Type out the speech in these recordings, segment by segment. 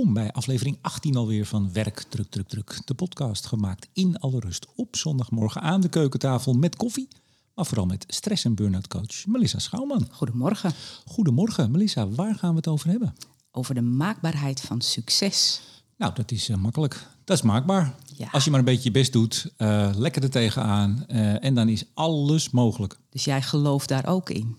welkom bij aflevering 18 alweer van Werk Druk Druk Druk. De podcast gemaakt in alle rust op zondagmorgen aan de keukentafel met koffie. Maar vooral met stress- en burn-out coach Melissa Schouwman. Goedemorgen. Goedemorgen Melissa, waar gaan we het over hebben? Over de maakbaarheid van succes. Nou, dat is eh, makkelijk. Dat is maakbaar. Ja. Als je maar een beetje je best doet, eh, lekker er tegenaan eh, en dan is alles mogelijk. Dus jij gelooft daar ook in.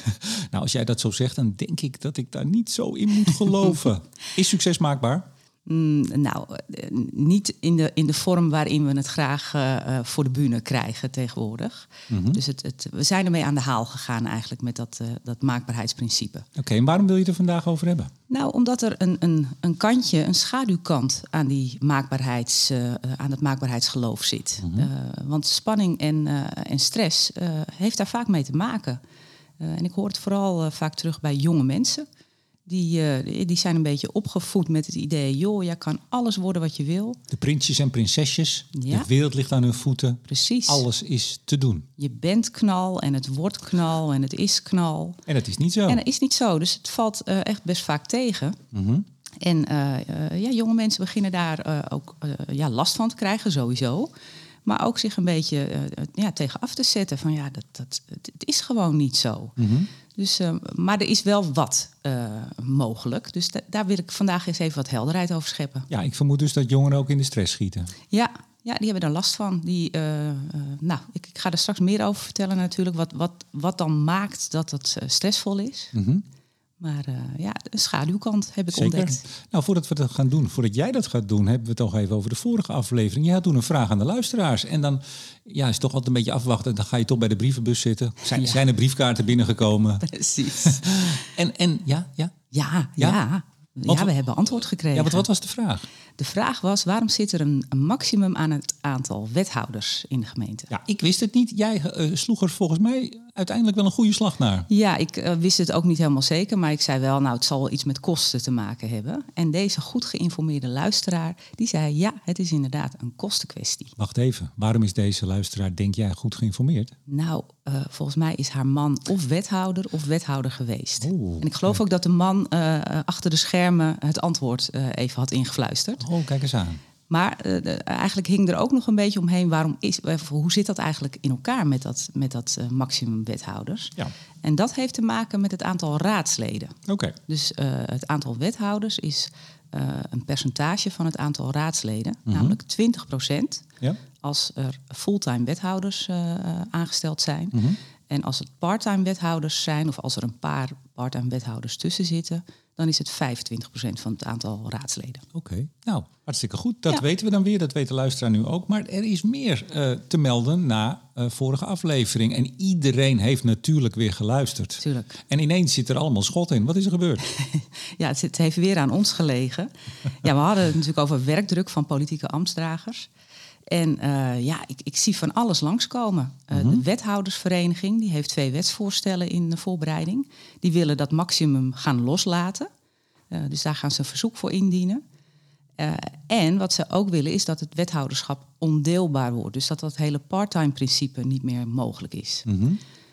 Nou, als jij dat zo zegt, dan denk ik dat ik daar niet zo in moet geloven. is succes maakbaar? Mm, nou, eh, niet in de, in de vorm waarin we het graag eh, eh, voor de bühne krijgen tegenwoordig. Mhm. Dus het, het, we zijn ermee aan de haal gegaan eigenlijk met dat, dat maakbaarheidsprincipe. Oké, en waarom wil je het er vandaag over hebben? Nou, omdat er een, een, een kantje, een schaduwkant aan, die maakbaarheids, aan het maakbaarheidsgeloof zit. Eh, want spanning en, en stress heeft daar vaak mee te maken. Eh, en ik hoor het vooral eh, vaak terug bij jonge mensen. Die, eh, die- zijn een beetje opgevoed met het idee... joh, jij kan alles worden wat je wil. De prinsjes en prinsesjes, Ja. de wereld ligt aan hun voeten. Precies. Alles is te doen. Je bent knal en het wordt knal en het is knal. En dat is niet zo. En dat is niet zo, dus het valt echt best vaak tegen. Mhm. En ja, jonge mensen beginnen daar ook ja, last van te krijgen, sowieso. Maar ook zich een beetje eh, ja, tegen af te zetten van ja, dat, dat, het, is gewoon niet zo. Mhm. Dus, eh, maar er is wel wat eh, mogelijk. Dus da- daar wil ik vandaag eens even wat helderheid over scheppen. Ja, ik vermoed dus dat jongeren ook in de stress schieten. Ja, ja die hebben daar last van. Die, nou, ik, ik ga er straks meer over vertellen natuurlijk. Wat, wat, wat dan maakt dat het stressvol is. Mhm. Maar eh, ja, een schaduwkant heb ik Zeker. ontdekt. Nou, voordat we dat gaan doen, voordat jij dat gaat doen, hebben we het toch even over de vorige aflevering. Jij had toen een vraag aan de luisteraars. En dan ja, is het toch altijd een beetje afwachten. Dan ga je toch bij de brievenbus zitten. Zijn, Ja. zijn er briefkaarten binnengekomen? Precies. En, en ja, ja. Ja, Ja? ja. we hebben antwoord gekregen. ja wat, wat was de vraag? De vraag was, waarom zit er een, een maximum aan het aantal wethouders in de gemeente? Ja, ik wist het niet. Jij eh, sloeg er volgens mij uiteindelijk wel een goede slag naar. Ja, ik eh, wist het ook niet helemaal zeker, maar ik zei wel, nou, het zal wel iets met kosten te maken hebben. En deze goed geïnformeerde luisteraar, die zei, ja, het is inderdaad een kostenkwestie. Wacht even, waarom is deze luisteraar, denk jij, goed geïnformeerd? Nou, eh, volgens mij is haar man of wethouder of wethouder geweest. Oeh, en ik geloof ook dat de man eh, achter de schermen het antwoord even had ingefluisterd. Oh, kijk eens aan. Maar eh, de- eigenlijk hing er ook nog een beetje omheen. Waarom is, eh, hoe zit dat eigenlijk in elkaar met dat, met dat eh, maximum wethouders? Ja, En dat heeft te maken met het aantal raadsleden. oké. Dus het aantal wethouders is een percentage van het aantal raadsleden, Mhm. namelijk 20 procent. Ja. Als er fulltime wethouders aangesteld zijn. Mhm. En als het parttime wethouders zijn, of als er een paar parttime wethouders tussen zitten, dan is het 25 procent van het aantal raadsleden. Oké, nou, hartstikke goed. Dat Ja. weten we dan weer, dat weet de luisteraar nu ook. Maar er is meer eh, te melden na eh, vorige aflevering. En iedereen heeft natuurlijk weer geluisterd. Tuurlijk. En ineens zit er allemaal schot in. Wat is er gebeurd? Ja, het, het heeft weer aan ons gelegen. Ja, we hadden het natuurlijk over werkdruk van politieke ambtsdragers. En eh, ja, ik, ik zie van alles langskomen. Eh, De wethoudersvereniging die heeft twee wetsvoorstellen in de voorbereiding. Die willen dat maximum gaan loslaten. Eh, dus daar gaan ze een verzoek voor indienen. En wat ze ook willen is dat het wethouderschap ondeelbaar wordt. Dus dat dat hele part-time principe niet meer mogelijk is. Mhm.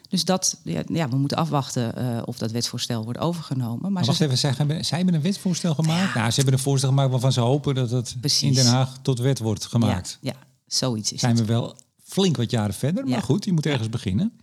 Dus dat, ja, ja, we moeten afwachten of dat wetsvoorstel wordt overgenomen. Maar Maar ze even, zij hebben, zij hebben een wetsvoorstel gemaakt? Nou, ze hebben een voorstel gemaakt waarvan ze hopen dat het Precies. in Den Haag tot wet wordt gemaakt. Ja, ja zoiets is Zijn we wel flink wat jaren verder, maar Ja. goed, je moet ergens beginnen.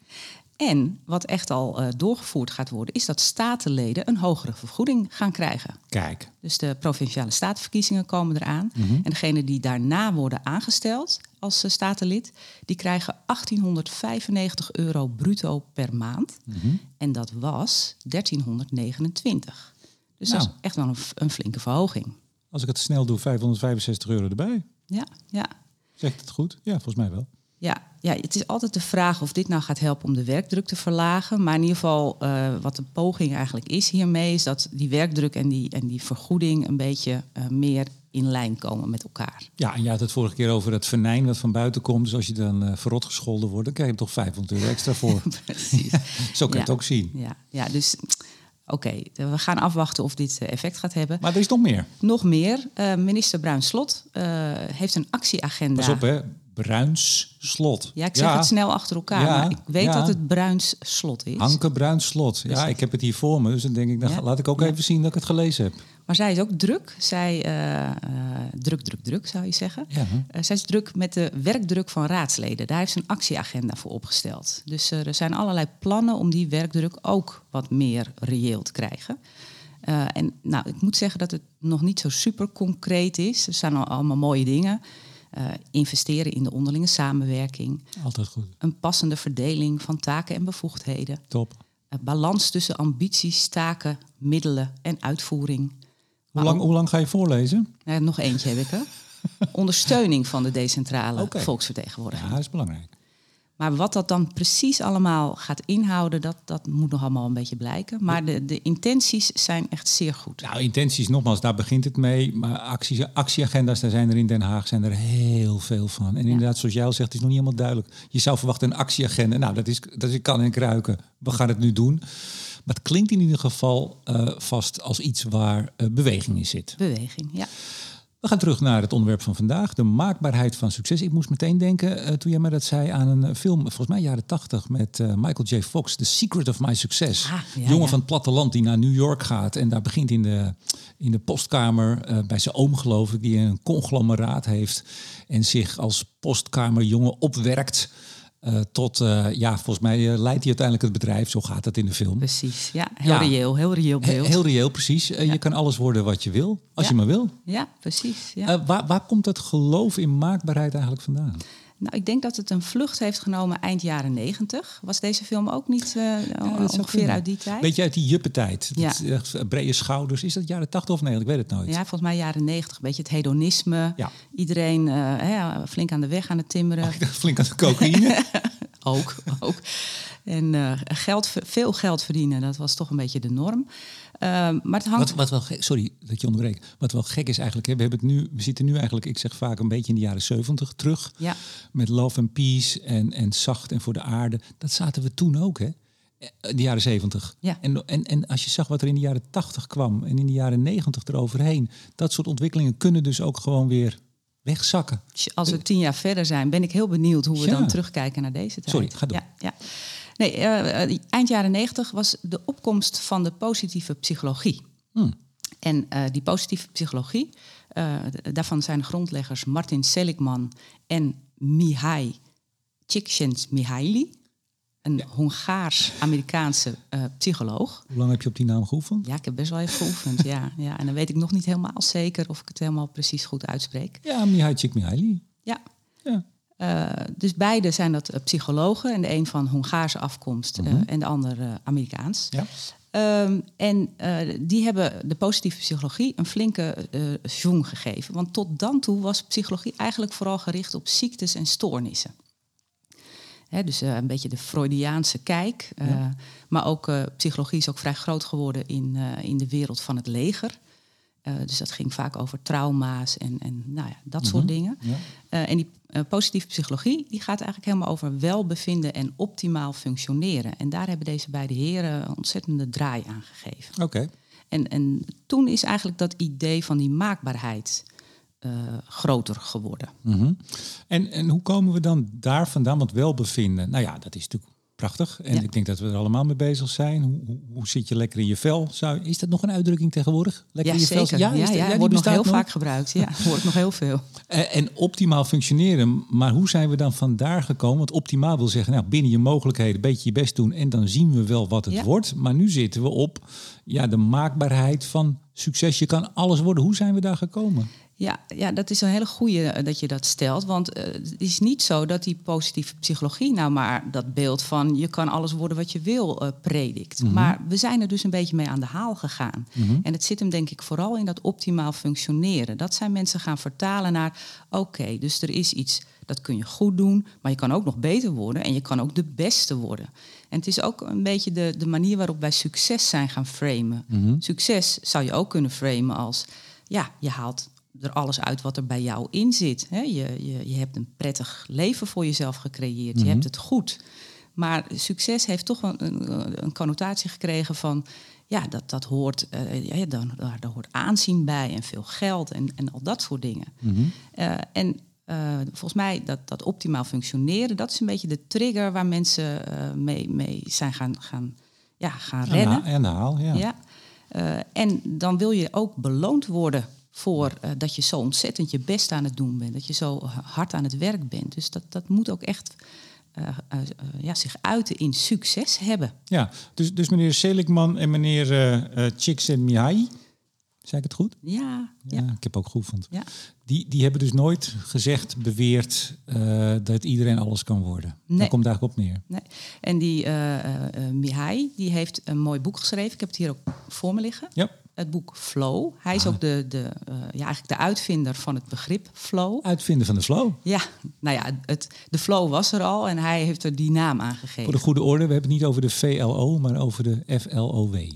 En wat echt al eh, doorgevoerd gaat worden, is dat statenleden een hogere vergoeding gaan krijgen. Kijk, Dus de provinciale statenverkiezingen komen eraan. Mhm. En degenen die daarna worden aangesteld als eh, statenlid, die krijgen 1895 euro bruto per maand. Mhm. En dat was 1329. Dus dat Nou. is echt wel een flinke verhoging. als ik het snel doe, 565 euro erbij. Ja, ja. Zegt het goed? Ja, volgens mij wel. Ja, ja, het is altijd de vraag of dit nou gaat helpen om de werkdruk te verlagen. Maar in ieder geval, eh, wat de poging eigenlijk is hiermee, is dat die werkdruk en die, en die vergoeding een beetje eh, meer in lijn komen met elkaar. Ja, en je had het vorige keer over dat venijn wat van buiten komt. Dus als je dan eh, verrot gescholden wordt, dan krijg je toch 500 euro extra voor. Precies. Zo kan je het ook zien. Ja, ja dus oké, we gaan afwachten of dit eh, effect gaat hebben. Maar er is nog meer. Nog meer, eh, minister Bruin Slot eh, heeft een actieagenda. Pas op, hè. Bruins Slot. Ja, ik zeg het snel achter elkaar, Ja, maar ik weet ja. dat het Bruins Slot is. Hanke Bruins Slot. Ja, Precies. ik heb het hier voor me. Dus dan denk ik, dan laat ik ook even zien dat ik het gelezen heb. Maar zij is ook druk. Zij, uh, druk, druk, druk zou je zeggen. Ja. zij is druk met de werkdruk van raadsleden. Daar heeft ze een actieagenda voor opgesteld. Dus er zijn allerlei plannen om die werkdruk ook wat meer reëel te krijgen. en nou, ik moet zeggen dat het nog niet zo super concreet is. Er zijn al allemaal mooie dingen. investeren in de onderlinge samenwerking. Altijd goed. Een passende verdeling van taken en bevoegdheden. Top. balans tussen ambities, taken, middelen en uitvoering. Hoe lang, hoe lang ga je voorlezen? Nou, nog eentje heb ik er. Ondersteuning van de decentrale Oké. volksvertegenwoordiging. Ja, dat is belangrijk. Maar wat dat dan precies allemaal gaat inhouden, dat, dat moet nog allemaal een beetje blijken. Maar de, de intenties zijn echt zeer goed. Nou, intenties, nogmaals, daar begint het mee. Maar acties, actieagenda's, daar zijn er in Den Haag zijn er heel veel van. En inderdaad, zoals jij al zegt, is nog niet helemaal duidelijk. Je zou verwachten een actieagenda. Nou, dat is, dat is kan en kruiken. We gaan het nu doen. Maar het klinkt in ieder geval eh, vast als iets waar uh, beweging in zit. Beweging, ja. We gaan terug naar het onderwerp van vandaag, de maakbaarheid van succes. Ik moest meteen denken, uh, toen jij me dat zei, aan een film, volgens mij jaren tachtig, met Michael J. Fox, The Secret of My Success. Ah, ja, Jongen ja. van het platteland die naar New York gaat en daar begint in de, in de postkamer bij zijn oom, geloof ik, die een conglomeraat heeft en zich als postkamerjongen opwerkt. Uh, tot, uh, ja, volgens mij uh, leidt hij uiteindelijk het bedrijf. Zo gaat het in de film. Precies, ja. Heel Ja. reëel, heel reëel beeld. He- heel reëel, precies. Je kan alles worden wat je wil, als Ja. je maar wil. Ja, precies. Ja. Waar, waar komt het geloof in maakbaarheid eigenlijk vandaan? Nou, ik denk dat het een vlucht heeft genomen eind jaren negentig. Was deze film ook niet eh, zou ongeveer uit die tijd? Beetje uit die juppentijd. Ja. Dat, brede schouders. Is dat jaren 80 of 90? Ik weet het nooit. Ja, volgens mij jaren negentig. Beetje het hedonisme. Ja. Iedereen eh, hè, flink aan de weg aan het timmeren. Dacht flink aan de cocaïne. Ook, ook. En eh, geld, veel geld verdienen, dat was toch een beetje de norm. Eh, maar het hangt... wat, wat wel gek, sorry dat je onderbreekt. Wat wel gek is eigenlijk, hè, we, hebben het nu, we zitten nu eigenlijk, ik zeg vaak een beetje in de jaren 70 terug. Ja, Met love and peace en, en zacht en voor de aarde. Dat zaten we toen ook, hè? Eh, De jaren 70. Ja. En, en, en als je zag wat er in de jaren 80 kwam en in de jaren 90 eroverheen. Dat soort ontwikkelingen kunnen dus ook gewoon weer wegzakken. als we tien jaar verder zijn, ben ik heel benieuwd hoe we Ja. dan terugkijken naar deze tijd. Sorry, ga door. Ja, ja. Nee, eh, eh, eind jaren negentig was de opkomst van de positieve psychologie. Hmm. En eh, die positieve psychologie, daarvan zijn grondleggers Martin Seligman en Mihai Csikszentmihalyi, een Hongaars-Amerikaanse psycholoog. Hoe lang heb je op die naam geoefend? Ja, ik heb best wel even geoefend, ja, ja. En dan weet ik nog niet helemaal zeker of ik het helemaal precies goed uitspreek. Ja, Mihai Csikszentmihalyi. Ja, Ja. Eh, dus beide zijn dat eh, psychologen. En de een van Hongaarse afkomst eh, en de ander Amerikaans. ja. Ehm, en die hebben de positieve psychologie een flinke zoom gegeven. Want tot dan toe was psychologie eigenlijk vooral gericht op ziektes en stoornissen. Hè, dus een beetje de Freudiaanse kijk. Maar ook psychologie is ook vrij groot geworden in, in de wereld van het leger. Eh, dus dat ging vaak over trauma's en, en nou ja, dat soort dingen. Ja. Eh, en die eh, positieve psychologie die gaat eigenlijk helemaal over welbevinden en optimaal functioneren. En daar hebben deze beide heren een ontzettende draai aan gegeven. Oké. En, en toen is eigenlijk dat idee van die maakbaarheid groter geworden. Mhm. en, en hoe komen we dan daar vandaan? Want welbevinden, nou ja, dat is natuurlijk prachtig. En Ja. ik denk dat we er allemaal mee bezig zijn. Hoe, hoe, hoe zit je lekker in je vel? Zou, is dat nog een uitdrukking tegenwoordig? Lekker Ja, in je vel? Ja, ja, wordt nog heel vaak gebruikt. Ja, ik nog heel veel. Eh, En optimaal functioneren. Maar hoe zijn we dan vandaar gekomen? Want optimaal wil zeggen, nou, binnen je mogelijkheden een beetje je best doen en dan zien we wel wat het wordt. Maar nu zitten we op ja, de maakbaarheid van succes. Je kan alles worden. Hoe zijn we daar gekomen? Ja, ja, dat is een hele goede dat je dat stelt. Want eh, het is niet zo dat die positieve psychologie nou maar dat beeld van je kan alles worden wat je wil eh, predikt. Maar we zijn er dus een beetje mee aan de haal gegaan. En het zit hem denk ik vooral in dat optimaal functioneren. Dat zijn mensen gaan vertalen naar oké, dus er is iets dat kun je goed doen, maar je kan ook nog beter worden en je kan ook de beste worden. En het is ook een beetje de, de manier waarop wij succes zijn gaan framen. Succes zou je ook kunnen framen als ja, je haalt er alles uit wat er bij jou in zit. Hè? Je, je, je hebt een prettig leven voor jezelf gecreëerd. Je hebt het goed. Maar succes heeft toch een, een, een connotatie gekregen van... ja, dat, dat hoort, eh, ja, dan, daar, daar hoort aanzien bij en veel geld en, en al dat soort dingen. Eh, en eh, volgens mij dat, dat optimaal functioneren... dat is een beetje de trigger waar mensen mee, mee zijn gaan, gaan, ja, gaan rennen. En haal, ja. Ja. Uh, en dan wil je ook beloond worden voor uh, dat je zo ontzettend je best aan het doen bent. Dat je zo hard aan het werk bent. Dus dat, dat moet ook echt uh, ja, zich uiten in succes hebben. Ja, dus, dus meneer Seligman en meneer uh, Csikszentmihalyi, zei ik het goed? Ja. Ja, ik heb ook geoefend. Ja. Die, die hebben dus nooit gezegd, beweerd dat iedereen alles kan worden. Nee. Daar komt daar op neer. Nee. En die Mihai, die heeft een mooi boek geschreven. Ik heb het hier ook voor me liggen. Ja het boek Flow. Hij is ah. ook de, de, uh, ja, eigenlijk de uitvinder van het begrip flow. Uitvinder van de flow? Ja, nou ja, het, de flow was er al en hij heeft er die naam aan gegeven. Voor de goede orde, we hebben het niet over de VLO, maar over de FLOW.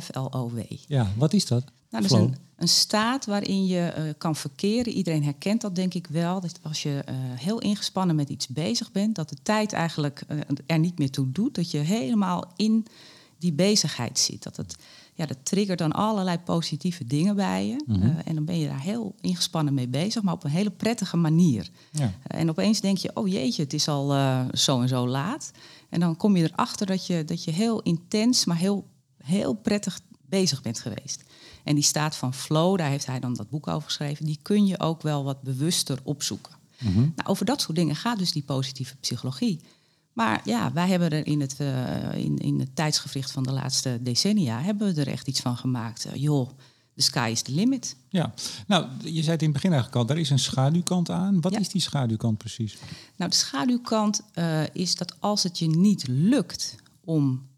FLOW. Ja, wat is dat? Nou, dat is een, een staat waarin je uh, kan verkeren. Iedereen herkent dat denk ik wel. Dat als je uh, heel ingespannen met iets bezig bent, dat de tijd eigenlijk er niet meer toe doet. Dat je helemaal in die bezigheid zit. Dat het ja, dat triggert dan allerlei positieve dingen bij je. Mhm. Eh, en dan ben je daar heel ingespannen mee bezig, maar op een hele prettige manier. Ja. Uh, en opeens denk je, oh jeetje, het is al uh, zo en zo laat. En dan kom je erachter dat je, dat je heel intens, maar heel, heel prettig bezig bent geweest. En die staat van flow, daar heeft hij dan dat boek over geschreven, die kun je ook wel wat bewuster opzoeken. Mhm. nou, over dat soort dingen gaat dus die positieve psychologie. Maar ja, wij hebben er in het, uh, in, in het tijdsgevricht van de laatste decennia... hebben we er echt iets van gemaakt. Uh, joh, the sky is the limit. Ja, nou, je zei het in het begin eigenlijk al, daar is een schaduwkant aan. Wat is die schaduwkant precies? Nou, de schaduwkant uh, is dat als het je niet lukt om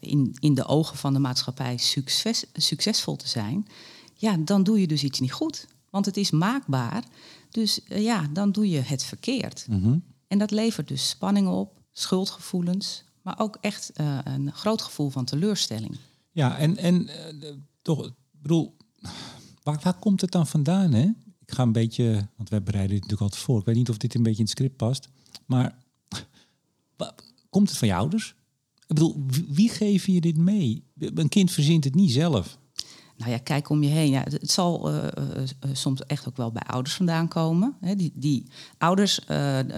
in, in de ogen van de maatschappij succes, succesvol te zijn... ja, dan doe je dus iets niet goed. Want het is maakbaar. Dus ja, dan doe je het verkeerd. Mm En dat levert dus spanning op, schuldgevoelens, maar ook echt uh, een groot gevoel van teleurstelling. Ja, en, en uh, toch, bedoel, waar, waar komt het dan vandaan? Hè? Ik ga een beetje, want wij bereiden dit natuurlijk altijd voor. Ik weet niet of dit een beetje in het script past, maar komt het van je ouders? Ik bedoel, wie geven je dit mee? Een kind verzint het niet zelf. Nou ja, kijk om je heen. Ja, het zal uh, soms echt ook wel bij ouders vandaan komen. Hè, die, die ouders,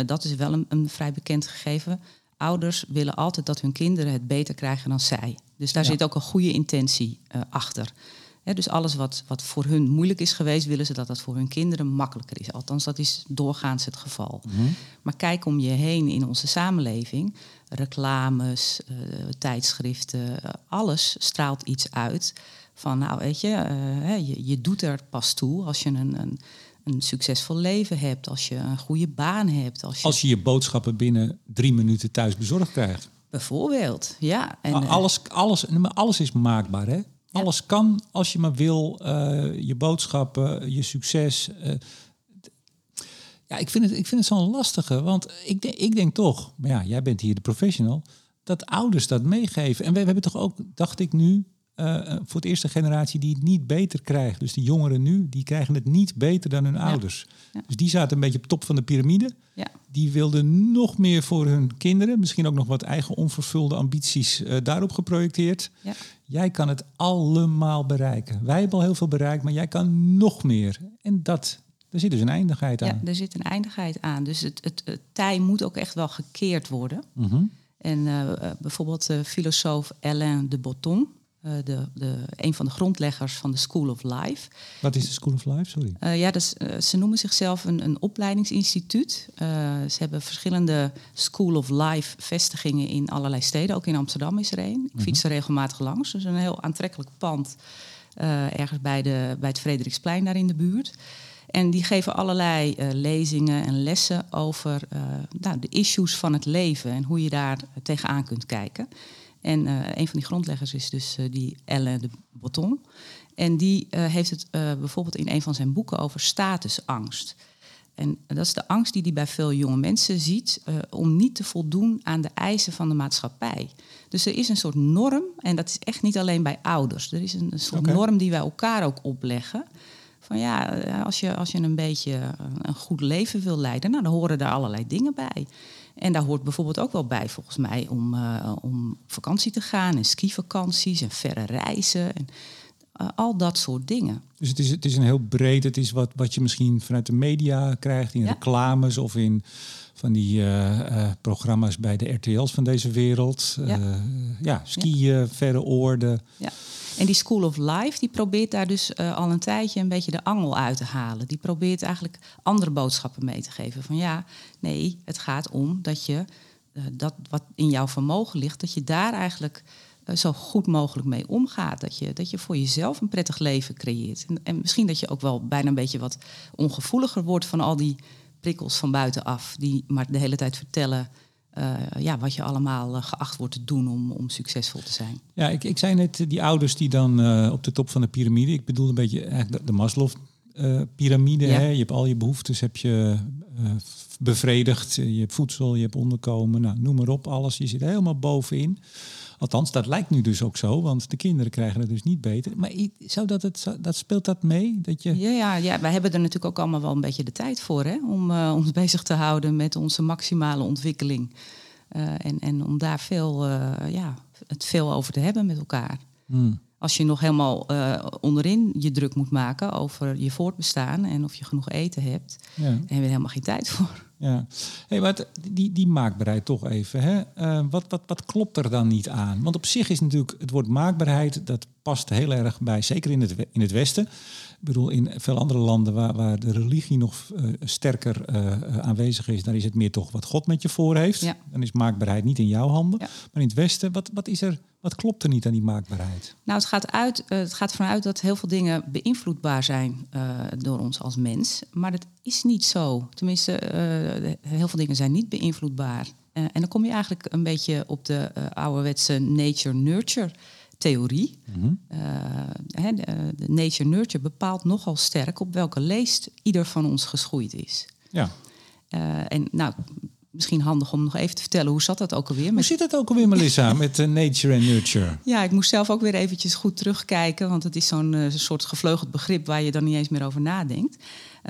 dat is wel een, een, vrij bekend gegeven. Ouders willen altijd dat hun kinderen het beter krijgen dan zij. Dus daar zit ook een goede intentie achter. dus alles wat, wat voor hun moeilijk is geweest, willen ze dat dat voor hun kinderen makkelijker is. Althans, dat is doorgaans het geval. Mhm. Maar kijk om je heen in onze samenleving. Reclames, tijdschriften, alles straalt iets uit van nou weet je, uh, je, je, doet er pas toe als je een, een, een, succesvol leven hebt, als je een goede baan hebt. Als je, als je je boodschappen binnen drie minuten thuis bezorgd krijgt. Bijvoorbeeld, ja. En, alles, alles, alles is maakbaar, hè? Alles kan als je maar wil. Uh, je boodschappen, je succes. Uh, ja, ik vind het, ik vind het zo'n lastige. Want ik, denk, ik denk toch, maar ja, jij bent hier de professional, dat ouders dat meegeven. En we, we hebben toch ook, dacht ik nu, uh, voor het eerste generatie die het niet beter krijgt. Dus de jongeren nu, die krijgen het niet beter dan hun ouders. Dus die zaten een beetje op top van de piramide. Ja. Die wilden nog meer voor hun kinderen. Misschien ook nog wat eigen onvervulde ambities uh, daarop geprojecteerd. Jij kan het allemaal bereiken. Wij hebben al heel veel bereikt, maar jij kan nog meer. En dat, er zit dus een eindigheid aan. Ja, er zit een eindigheid aan. Dus het, het, het tij moet ook echt wel gekeerd worden. Mm En uh, bijvoorbeeld de filosoof Alain de Botton, uh, de, de, een van de grondleggers van de School of Life. Wat is de School of Life? Sorry. Uh, ja, dus, uh, ze noemen zichzelf een, een opleidingsinstituut. ze hebben verschillende School of Life vestigingen in allerlei steden. Ook in Amsterdam is er een. Ik fiets er mhm. regelmatig langs. Dus een heel aantrekkelijk pand. ergens bij, de, bij het Frederiksplein daar in de buurt. En die geven allerlei lezingen en lessen over nou, de issues van het leven en hoe je daar tegenaan kunt kijken. En uh, een van die grondleggers is dus uh, die Alain de Botton. En die uh, heeft het bijvoorbeeld in een van zijn boeken over statusangst. En dat is de angst die hij bij veel jonge mensen ziet om niet te voldoen aan de eisen van de maatschappij. Dus er is een soort norm, en dat is echt niet alleen bij ouders. Er is een, een soort okay. norm die wij elkaar ook opleggen. Van ja, als je, als je een beetje een goed leven wil leiden, nou, dan horen daar allerlei dingen bij. En daar hoort bijvoorbeeld ook wel bij, volgens mij, om, uh, om vakantie te gaan en skivakanties en verre reizen. En, eh, al dat soort dingen. Dus het is, het is een heel breed, het is wat, wat je misschien vanuit de media krijgt, in Ja. reclames of in van die eh, eh, programma's bij de RTL's van deze wereld. Ja. Ja, ja skiën, verre oorden. Ja. En die School of Life die probeert daar dus eh, al een tijdje een beetje de angel uit te halen. Die probeert eigenlijk andere boodschappen mee te geven. Van ja, nee, het gaat om dat je eh, dat wat in jouw vermogen ligt, dat je daar eigenlijk eh, zo goed mogelijk mee omgaat. Dat je, dat je voor jezelf een prettig leven creëert. En, en misschien dat je ook wel bijna een beetje wat ongevoeliger wordt van al die prikkels van buitenaf, die maar de hele tijd vertellen. eh, ja, wat je allemaal eh, geacht wordt te doen om, om succesvol te zijn. Ja, ik, ik zei net, eh, die ouders die dan eh, op de top van de piramide, ik bedoel een beetje eigenlijk de, de Maslow-piramide. Ja. hè? Je hebt al je behoeftes heb je eh, bevredigd. Je hebt voedsel, je hebt onderkomen, nou, noem maar op, alles. Je zit helemaal bovenin. Althans, dat lijkt nu dus ook zo, want de kinderen krijgen het dus niet beter. Maar zou dat het, zou- dat speelt dat mee? Dat je, Ja, ja, ja, wij hebben er natuurlijk ook allemaal wel een beetje de tijd voor hè? om eh, ons bezig te houden met onze maximale ontwikkeling. Eh, en, en om daar veel, eh, ja, het veel over te hebben met elkaar. Hmm. Als je nog helemaal onderin je druk moet maken over je voortbestaan en of je genoeg eten hebt, Ja. daar hebben we helemaal geen tijd voor. Ja, hey, maar die, die maakbaarheid toch even. Hè? Eh, wat, wat, wat klopt er dan niet aan? Want op zich is natuurlijk het woord maakbaarheid, dat past heel erg bij, zeker in het, in het Westen. Ik bedoel, in veel andere landen waar, waar de religie nog eh, sterker eh, eh, aanwezig is, daar is het meer toch wat God met je voor heeft. Ja. Dan is maakbaarheid niet in jouw handen. Ja. Maar in het Westen, wat, wat, is er, wat klopt er niet aan die maakbaarheid? Nou, het gaat, uit, het gaat vanuit dat heel veel dingen beïnvloedbaar zijn door ons als mens. Maar dat is niet zo. Tenminste, heel veel dingen zijn niet beïnvloedbaar. En dan kom je eigenlijk een beetje op de ouderwetse nature-nurture theorie. Eh, hè, de, de nature-nurture bepaalt nogal sterk op welke leest ieder van ons geschoeid is. Ja. Eh, en nou, misschien handig om nog even te vertellen, hoe zat dat ook alweer? Hoe Met zit het ook alweer, Melissa, met nature en nurture? Ja, ik moest zelf ook weer eventjes goed terugkijken, want het is zo'n soort gevleugeld begrip waar je dan niet eens meer over nadenkt.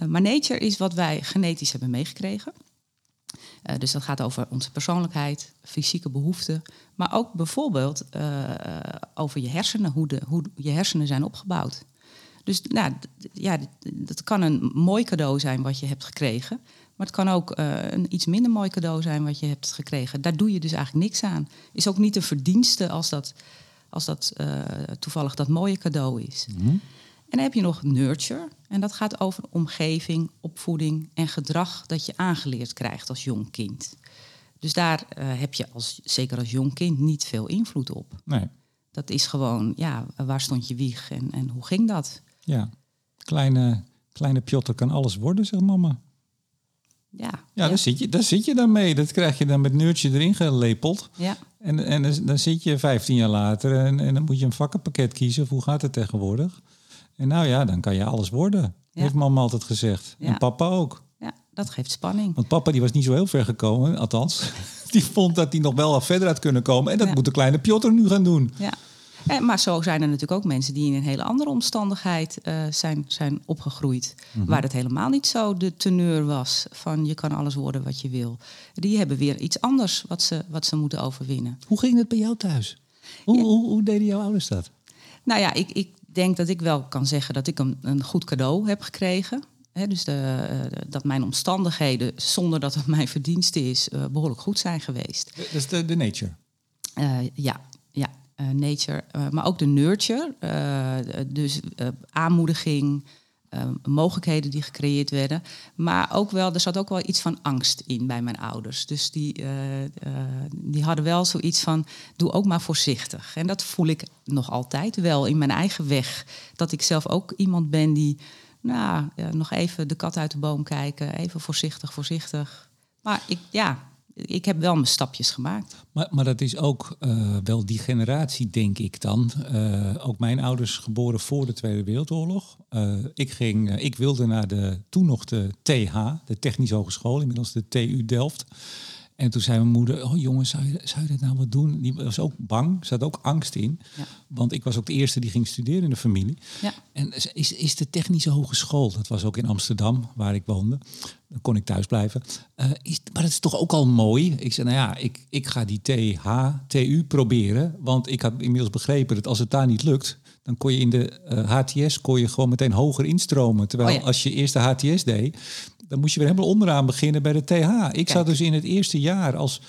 Maar nature is wat wij genetisch hebben meegekregen. Eh, dus dat gaat over onze persoonlijkheid, fysieke behoeften, maar ook bijvoorbeeld eh, over je hersenen, hoe, de, hoe je hersenen zijn opgebouwd. Dus nou, ja, dat kan een mooi cadeau zijn wat je hebt gekregen. Maar het kan ook eh, een iets minder mooi cadeau zijn wat je hebt gekregen. Daar doe je dus eigenlijk niks aan. Is ook niet een verdienste als dat, als dat toevallig dat mooie cadeau is. En dan heb je nog nurture. En dat gaat over omgeving, opvoeding en gedrag dat je aangeleerd krijgt als jong kind. Dus daar eh, heb je als, zeker als jong kind niet veel invloed op. Nee, Dat is gewoon, ja, waar stond je wieg en, en hoe ging dat? ja. Kleine, kleine Piotr kan alles worden, zegt mama. Ja, Ja, Daar, zit je, daar zit je dan mee. Dat krijg je dan met neurtje erin gelepeld. ja. En, en dan- dan zit je 15 jaar later en, en dan moet je een vakkenpakket kiezen. Of hoe gaat het tegenwoordig? En nou ja, dan kan je alles worden. Ja. Heeft mama altijd gezegd. Ja. En papa ook. ja, dat geeft spanning. Want papa die was niet zo heel ver gekomen, althans. Die vond dat hij nog wel wat verder had kunnen komen. En dat Ja. moet de kleine Piotr nu gaan doen. Ja. Eh, maar zo zijn er natuurlijk ook mensen die in een hele andere omstandigheid eh, zijn, zijn opgegroeid. Waar het helemaal niet zo de teneur was van je kan alles worden wat je wil. Die hebben weer iets anders wat ze, wat ze moeten overwinnen. Hoe ging het bij jou thuis? Hoe, hoe, hoe deden jouw ouders dat? Nou ja, ik, ik denk dat ik wel kan zeggen dat ik een, een goed cadeau heb gekregen. Dus de, eh, dat mijn omstandigheden, zonder dat het mijn verdienste is, eh, behoorlijk goed zijn geweest. Dat is de, de nature. Eh, ja, ja nature. maar ook de nurture. dus aanmoediging, mogelijkheden die gecreëerd werden. Maar ook wel, er zat ook wel iets van angst in bij mijn ouders. Dus die, eh, eh, die hadden wel zoiets van, doe ook maar voorzichtig. En dat voel ik nog altijd wel in mijn eigen weg. Dat ik zelf ook iemand ben die, nou, ja, nog even de kat uit de boom kijken. Even voorzichtig, voorzichtig. Maar ik, ja, ik heb wel mijn stapjes gemaakt. Maar, maar dat is ook eh, wel die generatie, denk ik dan. Eh, ook mijn ouders geboren voor de Tweede Wereldoorlog. Eh, ik, ging, ik wilde naar de, toen nog de TH, de Technische Hogeschool, inmiddels de TU Delft. En toen zei mijn moeder, oh jongens, zou je, zou je dat nou wat doen? Die was ook bang, zat ook angst in. Ja. Want ik was ook de eerste die ging studeren in de familie. Ja. En is, is de Technische Hogeschool, dat was ook in Amsterdam, waar ik woonde. Dan kon ik thuis blijven. Uh, is, maar dat is toch ook al mooi. Ik zei, nou ja, ik, ik ga die TH, TU proberen. Want ik had inmiddels begrepen dat als het daar niet lukt, dan kon je in de HTS kon je gewoon meteen hoger instromen. Terwijl Oh als je eerst de HTS deed, dan moest je weer helemaal onderaan beginnen bij de TH. Ik zat dus in het eerste jaar als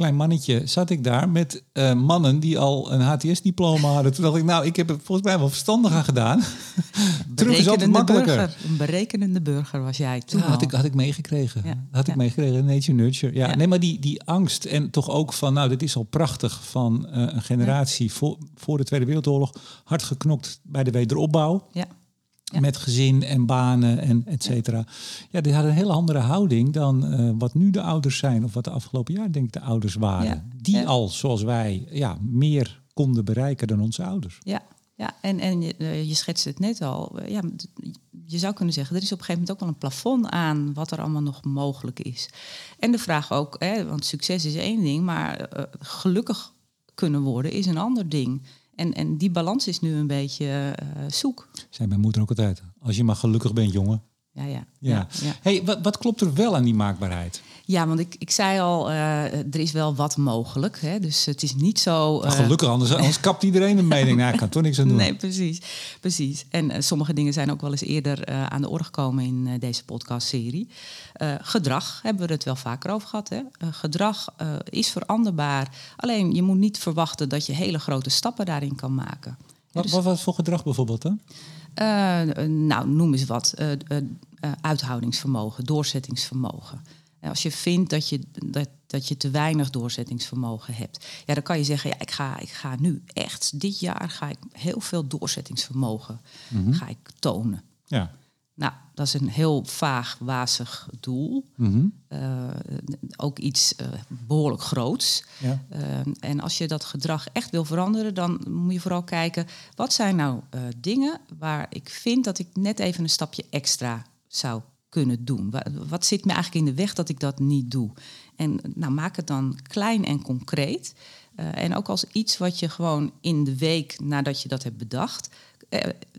klein mannetje, zat ik daar met uh, mannen die al een HTS-diploma hadden. Toen dacht ik, nou, ik heb er volgens mij wel verstandig aan gedaan. Terug is altijd makkelijker. Burger. Een berekenende burger was jij toen had ik, had ik meegekregen. Ja. Had ik ja. meegekregen, nature nurture. Ja, ja, nee, maar die, die angst en toch ook van, nou, dit is al prachtig van uh, een generatie voor, voor de Tweede Wereldoorlog. Hard geknokt bij de wederopbouw. Ja. Ja. Met gezin en banen en et cetera. Ja. die hadden een hele andere houding dan uh, wat nu de ouders zijn. Of wat de afgelopen jaar denk ik de ouders waren. Ja. Die ja. al, zoals wij, ja, meer konden bereiken dan onze ouders. Ja, ja en, en je, uh, je schetst het net al. Ja, je zou kunnen zeggen, er is op een gegeven moment ook wel een plafond aan wat er allemaal nog mogelijk is. En de vraag ook, hè, want succes is één ding, maar uh, gelukkig kunnen worden is een ander ding. En, en die balans is nu een beetje uh, zoek. Zei mijn moeder ook altijd. Als je maar gelukkig bent, jongen. Ja, ja. Ja. Hey, wat, wat klopt er wel aan die maakbaarheid? Ja, want ik, ik zei al, uh, er is wel wat mogelijk. Hè? Dus het is niet zo... Uh... Gelukkig, anders, anders kapt iedereen een mening. Nou, ik kan toch niks aan doen. Nee, precies. precies. En uh, sommige dingen zijn ook wel eens eerder aan de orde gekomen in deze podcastserie. gedrag hebben we het wel vaker over gehad. Hè? gedrag is veranderbaar. Alleen je moet niet verwachten dat je hele grote stappen daarin kan maken. Wat, dus... wat, wat voor gedrag bijvoorbeeld dan? nou, noem eens wat. uithoudingsvermogen, doorzettingsvermogen. Als je vindt dat je, dat, dat je te weinig doorzettingsvermogen hebt, ja, dan kan je zeggen, ja, ik ga, ik ga nu echt, dit jaar ga ik heel veel doorzettingsvermogen mm -hmm. ga ik tonen. Ja. Nou, dat is een heel vaag, wazig doel. Mm -hmm. uh, ook iets uh, behoorlijk groots. Ja. Uh, en als je dat gedrag echt wil veranderen, dan moet je vooral kijken, wat zijn nou dingen waar ik vind dat ik net even een stapje extra zou kunnen doen? Wat zit me eigenlijk in de weg dat ik dat niet doe? En nou, maak het dan klein en concreet. En ook als iets wat je gewoon in de week nadat je dat hebt bedacht,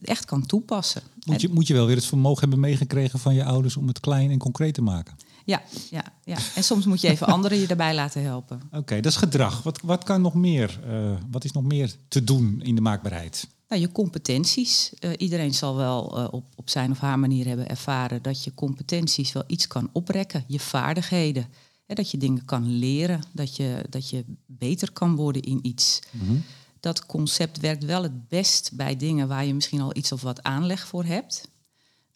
echt kan toepassen. Moet je, moet je wel weer het vermogen hebben meegekregen van je ouders om het klein en concreet te maken? Ja, ja, ja. en soms moet je even anderen je daarbij laten helpen. Oké, okay, dat is gedrag. Wat, wat kan nog meer? Uh, wat is nog meer te doen in de maakbaarheid? Nou, je competenties. Uh, iedereen zal wel uh, op, op zijn of haar manier hebben ervaren dat je competenties wel iets kan oprekken. Je vaardigheden. Hè, dat je dingen kan leren, dat je, dat je beter kan worden in iets. Mm -hmm. Dat concept werkt wel het best bij dingen waar je misschien al iets of wat aanleg voor hebt.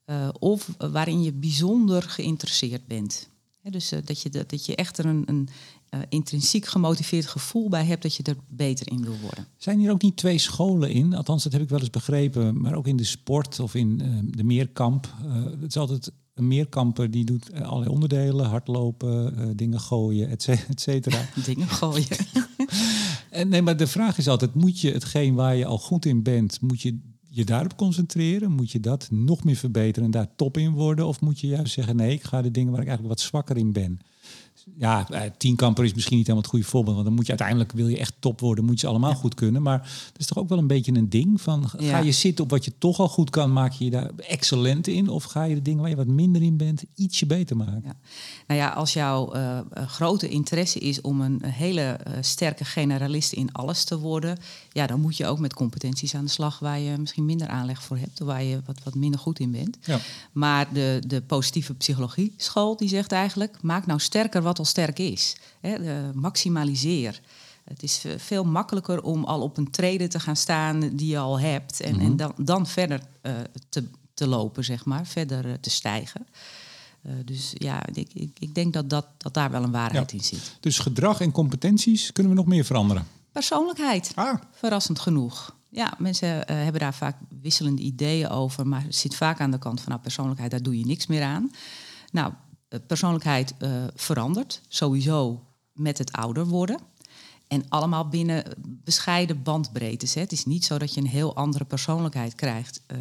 Uh, of waarin je bijzonder geïnteresseerd bent. Dus dat, je, dat, dat je echt er een, een uh, intrinsiek gemotiveerd gevoel bij hebt dat je er beter in wil worden. Zijn hier ook niet twee scholen in? Althans, dat heb ik wel eens begrepen. Maar ook in de sport of in de meerkamp. Het is altijd een meerkamper die doet allerlei onderdelen. Hardlopen, dingen gooien, et cetera. dingen gooien. en, nee, maar de vraag is altijd, moet je hetgeen waar je al goed in bent... moet je je daarop concentreren? Moet je dat nog meer verbeteren en daar top in worden? Of moet je juist zeggen, nee, ik ga de dingen waar ik eigenlijk wat zwakker in ben ja, tienkamper is misschien niet helemaal het goede voorbeeld. Want dan moet je uiteindelijk, wil je echt top worden, moet je ze allemaal ja. goed kunnen. Maar het is toch ook wel een beetje een ding van, ga Ja. je zitten op wat je toch al goed kan, maak je je daar excellent in? Of ga je de dingen waar je wat minder in bent, ietsje beter maken? Ja. Nou ja, als jouw uh, grote interesse is om een hele uh, sterke generalist in alles te worden, ja, dan moet je ook met competenties aan de slag waar je misschien minder aanleg voor hebt, of waar je wat, wat minder goed in bent. Ja. Maar de, de positieve psychologie school die zegt eigenlijk, maak nou sterker wat al sterk is. Hè, maximaliseer. Het is veel makkelijker om al op een trede te gaan staan die je al hebt. En, Mhm. en dan, dan verder uh, te, te lopen, zeg maar. Verder uh, te stijgen. Uh, dus ja, ik, ik, ik denk dat, dat, dat daar wel een waarheid Ja. in zit. Dus gedrag en competenties kunnen we nog meer veranderen. Persoonlijkheid, Ah, verrassend genoeg. Ja, mensen eh, hebben daar vaak wisselende ideeën over. Maar het zit vaak aan de kant van nou, persoonlijkheid, daar doe je niks meer aan. Nou, eh, persoonlijkheid eh, verandert sowieso met het ouder worden. En allemaal binnen bescheiden bandbreedtes. Hè. Het is niet zo dat je een heel andere persoonlijkheid krijgt eh,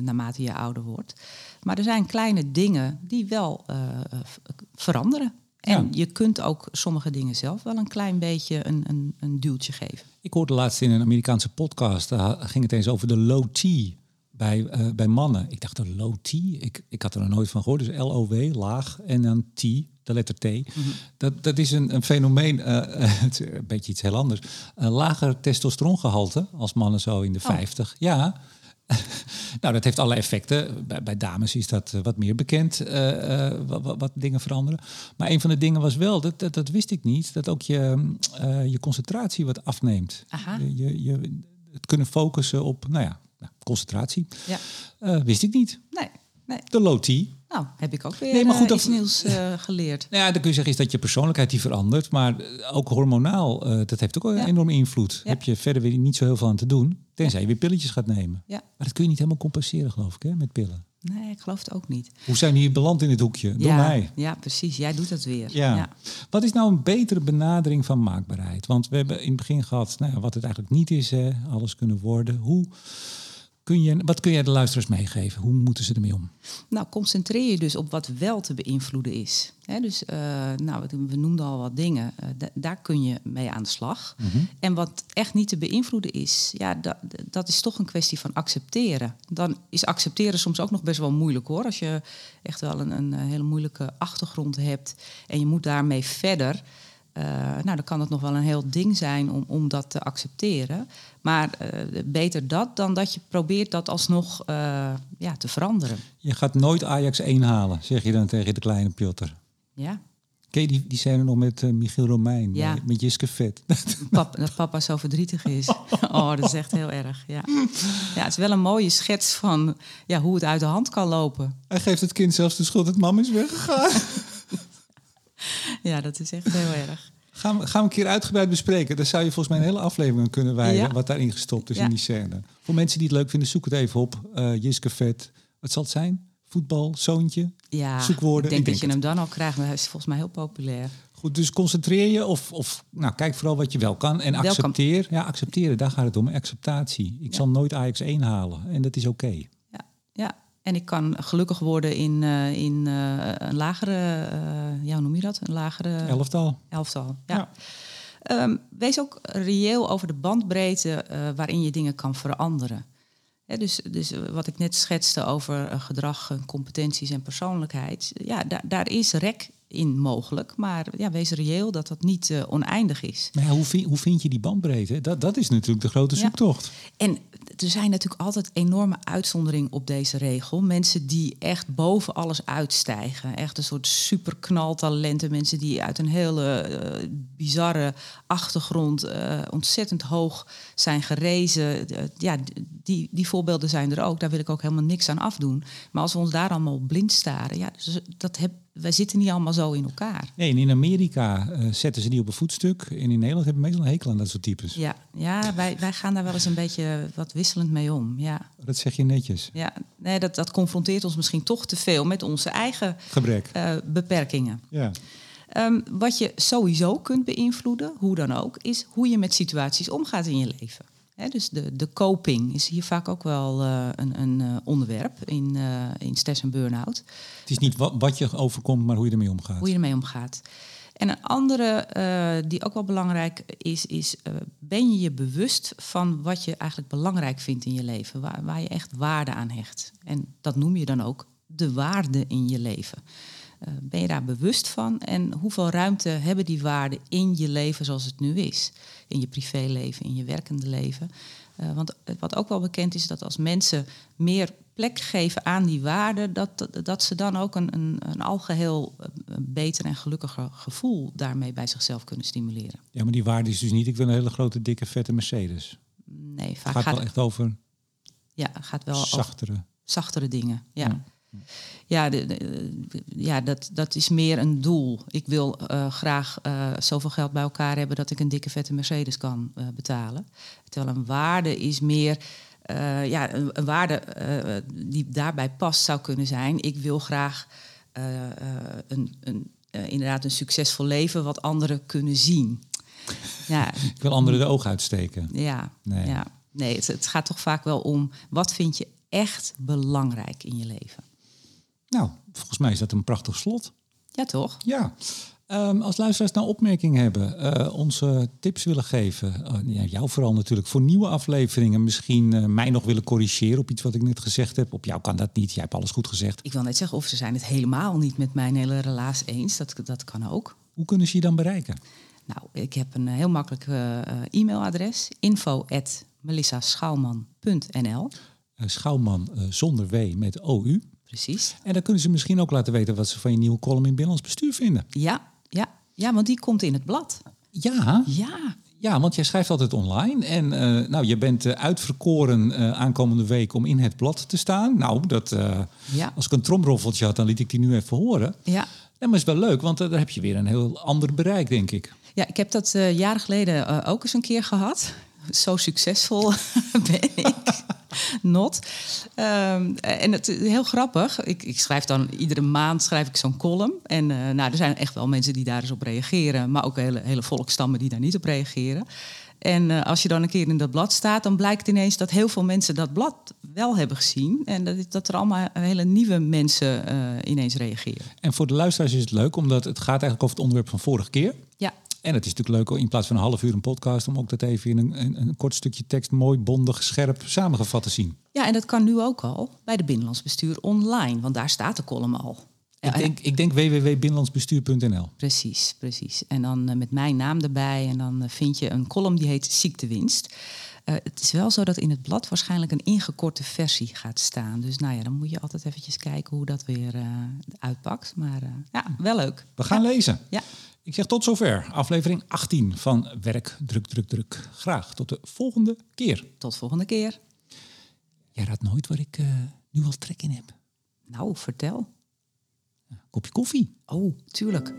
naarmate je ouder wordt. Maar er zijn kleine dingen die wel eh, veranderen. En Ja. je kunt ook sommige dingen zelf wel een klein beetje een, een, een duwtje geven. ik hoorde laatst in een Amerikaanse podcast, daar ging het eens over de low T bij, eh, bij mannen. Ik dacht, een low T, ik, ik had er nog nooit van gehoord. Dus L-O-W, laag, en dan T, de letter T. dat, dat is een, een fenomeen, het is een beetje iets heel anders. Een lager testosterongehalte als mannen zo in de 50. Ja, nou, dat heeft alle effecten. Bij, bij dames is dat eh, wat meer bekend, wat, wat, wat dingen veranderen. Maar een van de dingen was wel, dat, dat, dat wist ik niet, dat ook je, je concentratie wat afneemt. Aha. Je, je, je, het kunnen focussen op, nou ja, nou, concentratie. Ja. Eh, wist ik niet. Nee, nee. De T. Nou, heb ik ook weer Nee, maar goed, eh, dat- iets nieuws eh, geleerd. Nou ja, dan kun je zeggen is dat je persoonlijkheid die verandert, maar ook hormonaal, dat heeft ook een Ja. enorme invloed. Ja. Heb je verder weer niet zo heel veel aan te doen, tenzij je weer pilletjes gaat nemen. Ja. Maar dat kun je niet helemaal compenseren, geloof ik, hè, met pillen. Nee, ik geloof het ook niet. Hoe zijn we hier beland in dit hoekje? Door ja, mij. Ja, precies. Jij doet dat weer. Ja. Wat is nou een betere benadering van maakbaarheid? Want we hebben in het begin gehad nou ja, wat het eigenlijk niet is, hè, alles kunnen worden. Hoe kun je, wat kun jij de luisteraars meegeven? Hoe moeten ze ermee om? Nou, concentreer je dus op wat wel te beïnvloeden is. Dus, eh, nou, we- noemden al wat dingen. Eh, da- daar kun je mee aan de slag. En wat echt niet te beïnvloeden is, ja, da- dat is toch een kwestie van accepteren. Dan is accepteren soms ook nog best wel moeilijk hoor. Als je echt wel een, een hele moeilijke achtergrond hebt en je moet daarmee verder. Eh, nou, dan kan het nog wel een heel ding zijn om, om dat te accepteren. Maar eh, beter dat dan dat je probeert dat alsnog eh, ja, te veranderen. Je gaat nooit Ajax 1 halen, zeg je dan tegen de kleine Piotr. Ja, Ken je die, die scène nog met Michiel Romein? Ja. Met, met Jiske Vet. pap, dat papa zo verdrietig is. Oh, dat is echt heel erg. Ja. ja, het is wel een mooie schets van ja, hoe het uit de hand kan lopen. Hij geeft het kind zelfs de schuld dat mam is weggegaan. Ja, dat is echt heel erg. Gaan we, gaan we een keer uitgebreid bespreken. Daar zou je volgens mij een hele aflevering kunnen wijden. Ja. Wat daarin gestopt is Ja. in die scène. Voor mensen die het leuk vinden, zoek het even op. Eh Jiske Vet. Wat zal het zijn? Voetbal, zoontje? Ja, Zoekwoorden, ik denk ik dat je hem dan al krijgt. Maar hij is volgens mij heel populair. Goed, dus concentreer je of, of nou, kijk vooral wat je wel kan. En accepteer. Ja, accepteren, daar gaat het om. Acceptatie. Ik Ja. zal nooit Ajax 1 halen. En dat is oké. Ja, ja. En ik kan gelukkig worden in, eh, in eh, een lagere, eh, ja, hoe noem je dat? Een lagere Elftal. elftal. Ja. Ja. Ehm, wees ook reëel over de bandbreedte waarin je dingen kan veranderen. Dus, dus wat ik net schetste over gedrag, en competenties en persoonlijkheid. Ja, daar, daar is rek in mogelijk. Maar ja, wees reëel dat dat niet oneindig is. Maar ja, hoe, vind, hoe vind je die bandbreedte? Dat, dat is natuurlijk de grote Ja. zoektocht. En er zijn natuurlijk altijd enorme uitzonderingen op deze regel. Mensen die echt boven alles uitstijgen. Echt een soort superknaltalenten. Mensen die uit een hele eh, bizarre achtergrond eh, ontzettend hoog zijn gerezen. Eh, ja, die, die voorbeelden zijn er ook. Daar wil ik ook helemaal niks aan afdoen. Maar als we ons daar allemaal blind staren... Ja, dus dat heb, wij zitten niet allemaal zo in elkaar. Nee, en in Amerika eh, zetten ze die op een voetstuk. En in Nederland hebben we meestal een hekel aan dat soort types. Ja, ja wij, wij gaan daar wel eens een beetje wat wisselend mee om. Ja. Dat zeg je netjes. Ja, nee, dat, dat confronteert ons misschien toch te veel met onze eigen Gebrek. eh, beperkingen. Ja. Ehm, wat je sowieso kunt beïnvloeden, hoe dan ook, is hoe je met situaties omgaat in je leven. Hè, dus de, de coping is hier vaak ook wel eh, een, een eh, onderwerp in, eh, in stress en burn-out. Het is niet wat, wat je overkomt, maar hoe je ermee omgaat. Hoe je ermee omgaat. En een andere die ook wel belangrijk is, is ben je je bewust van wat je eigenlijk belangrijk vindt in je leven, waar, waar je echt waarde aan hecht. En dat noem je dan ook de waarde in je leven. Ben je daar bewust van en hoeveel ruimte hebben die waarden in je leven zoals het nu is? In je privéleven, in je werkende leven. Eh, want wat ook wel bekend is dat als mensen meer plek geven aan die waarden, dat, dat, dat ze dan ook een, een, een algeheel eh, beter en gelukkiger gevoel daarmee bij zichzelf kunnen stimuleren. Ja, maar die waarde is dus niet, ik wil een hele grote, dikke, vette Mercedes. Nee, Het vaak gaat gaat, wel echt over ja, gaat wel over zachtere. zachtere dingen. Ja, Ja. Ja, de- de- ja dat, dat is meer een doel. Ik wil eh, graag eh, zoveel geld bij elkaar hebben dat ik een dikke vette Mercedes kan eh, betalen. Terwijl een waarde is meer. ja, een, een waarde die daarbij past zou kunnen zijn. Ik wil graag een, een, inderdaad een succesvol leven wat anderen kunnen zien. Ja, Ik wil anderen de ogen uitsteken. ja, Nee. ja. nee het, het gaat toch vaak wel om wat vind je echt belangrijk in je leven. Nou, volgens mij is dat een prachtig slot. Ja, toch? Ja. Ehm, als luisteraars nou opmerkingen hebben, eh, onze tips willen geven, eh, ja, jou vooral natuurlijk, voor nieuwe afleveringen, misschien eh, mij nog willen corrigeren op iets wat ik net gezegd heb. Op jou kan dat niet, jij hebt alles goed gezegd. Ik wil net zeggen, of ze zijn het helemaal niet met mijn hele relaas eens. Dat, dat kan ook. Hoe kunnen ze je dan bereiken? Nou, ik heb een heel makkelijk e-mailadres. info at Schouwman zonder W met OU. Precies. En dan kunnen ze misschien ook laten weten wat ze van je nieuwe column in Binnenlands Bestuur vinden. Ja, ja, ja, want die komt in het blad. Ja, Ja, ja want jij schrijft altijd online. En eh, nou, je bent eh, uitverkoren eh, aankomende week om in het blad te staan. Nou, dat, Ja. als ik een tromroffeltje had, dan liet ik die nu even horen. ja. Nee, maar is wel leuk, want daar heb je weer een heel ander bereik, denk ik. Ja, ik heb dat jaren geleden ook eens een keer gehad. Zo succesvol ben ik. Not. Ehm, en het is heel grappig. Ik, ik schrijf dan iedere maand schrijf ik zo'n column. En eh, nou, er zijn echt wel mensen die daar eens op reageren. Maar ook hele, hele volkstammen die daar niet op reageren. En eh, als je dan een keer in dat blad staat, dan blijkt ineens dat heel veel mensen dat blad wel hebben gezien. En dat, dat er allemaal hele nieuwe mensen eh, ineens reageren. En voor de luisteraars is het leuk, omdat het gaat eigenlijk over het onderwerp van vorige keer. Ja, En het is natuurlijk leuk in plaats van een half uur een podcast, om ook dat even in een, een, een kort stukje tekst mooi, bondig, scherp samengevat te zien. Ja, en dat kan nu ook al bij de Binnenlands Bestuur online, want daar staat de column al. Ik denk, ik denk www.binnenlandsbestuur.nl. Precies, precies. En dan eh, met mijn naam erbij en dan eh, vind je een column die heet Ziektewinst. Eh, het is wel zo dat in het blad waarschijnlijk een ingekorte versie gaat staan. Dus nou ja, dan moet je altijd eventjes kijken hoe dat weer uitpakt. Maar ja, wel leuk. We gaan lezen. Ja, Ik zeg tot zover, aflevering 18 van Werk, Druk, Druk, Druk. Graag tot de volgende keer. tot volgende keer. Jij raadt nooit waar ik eh, nu al trek in heb. Nou, vertel. Kopje koffie. Oh, tuurlijk.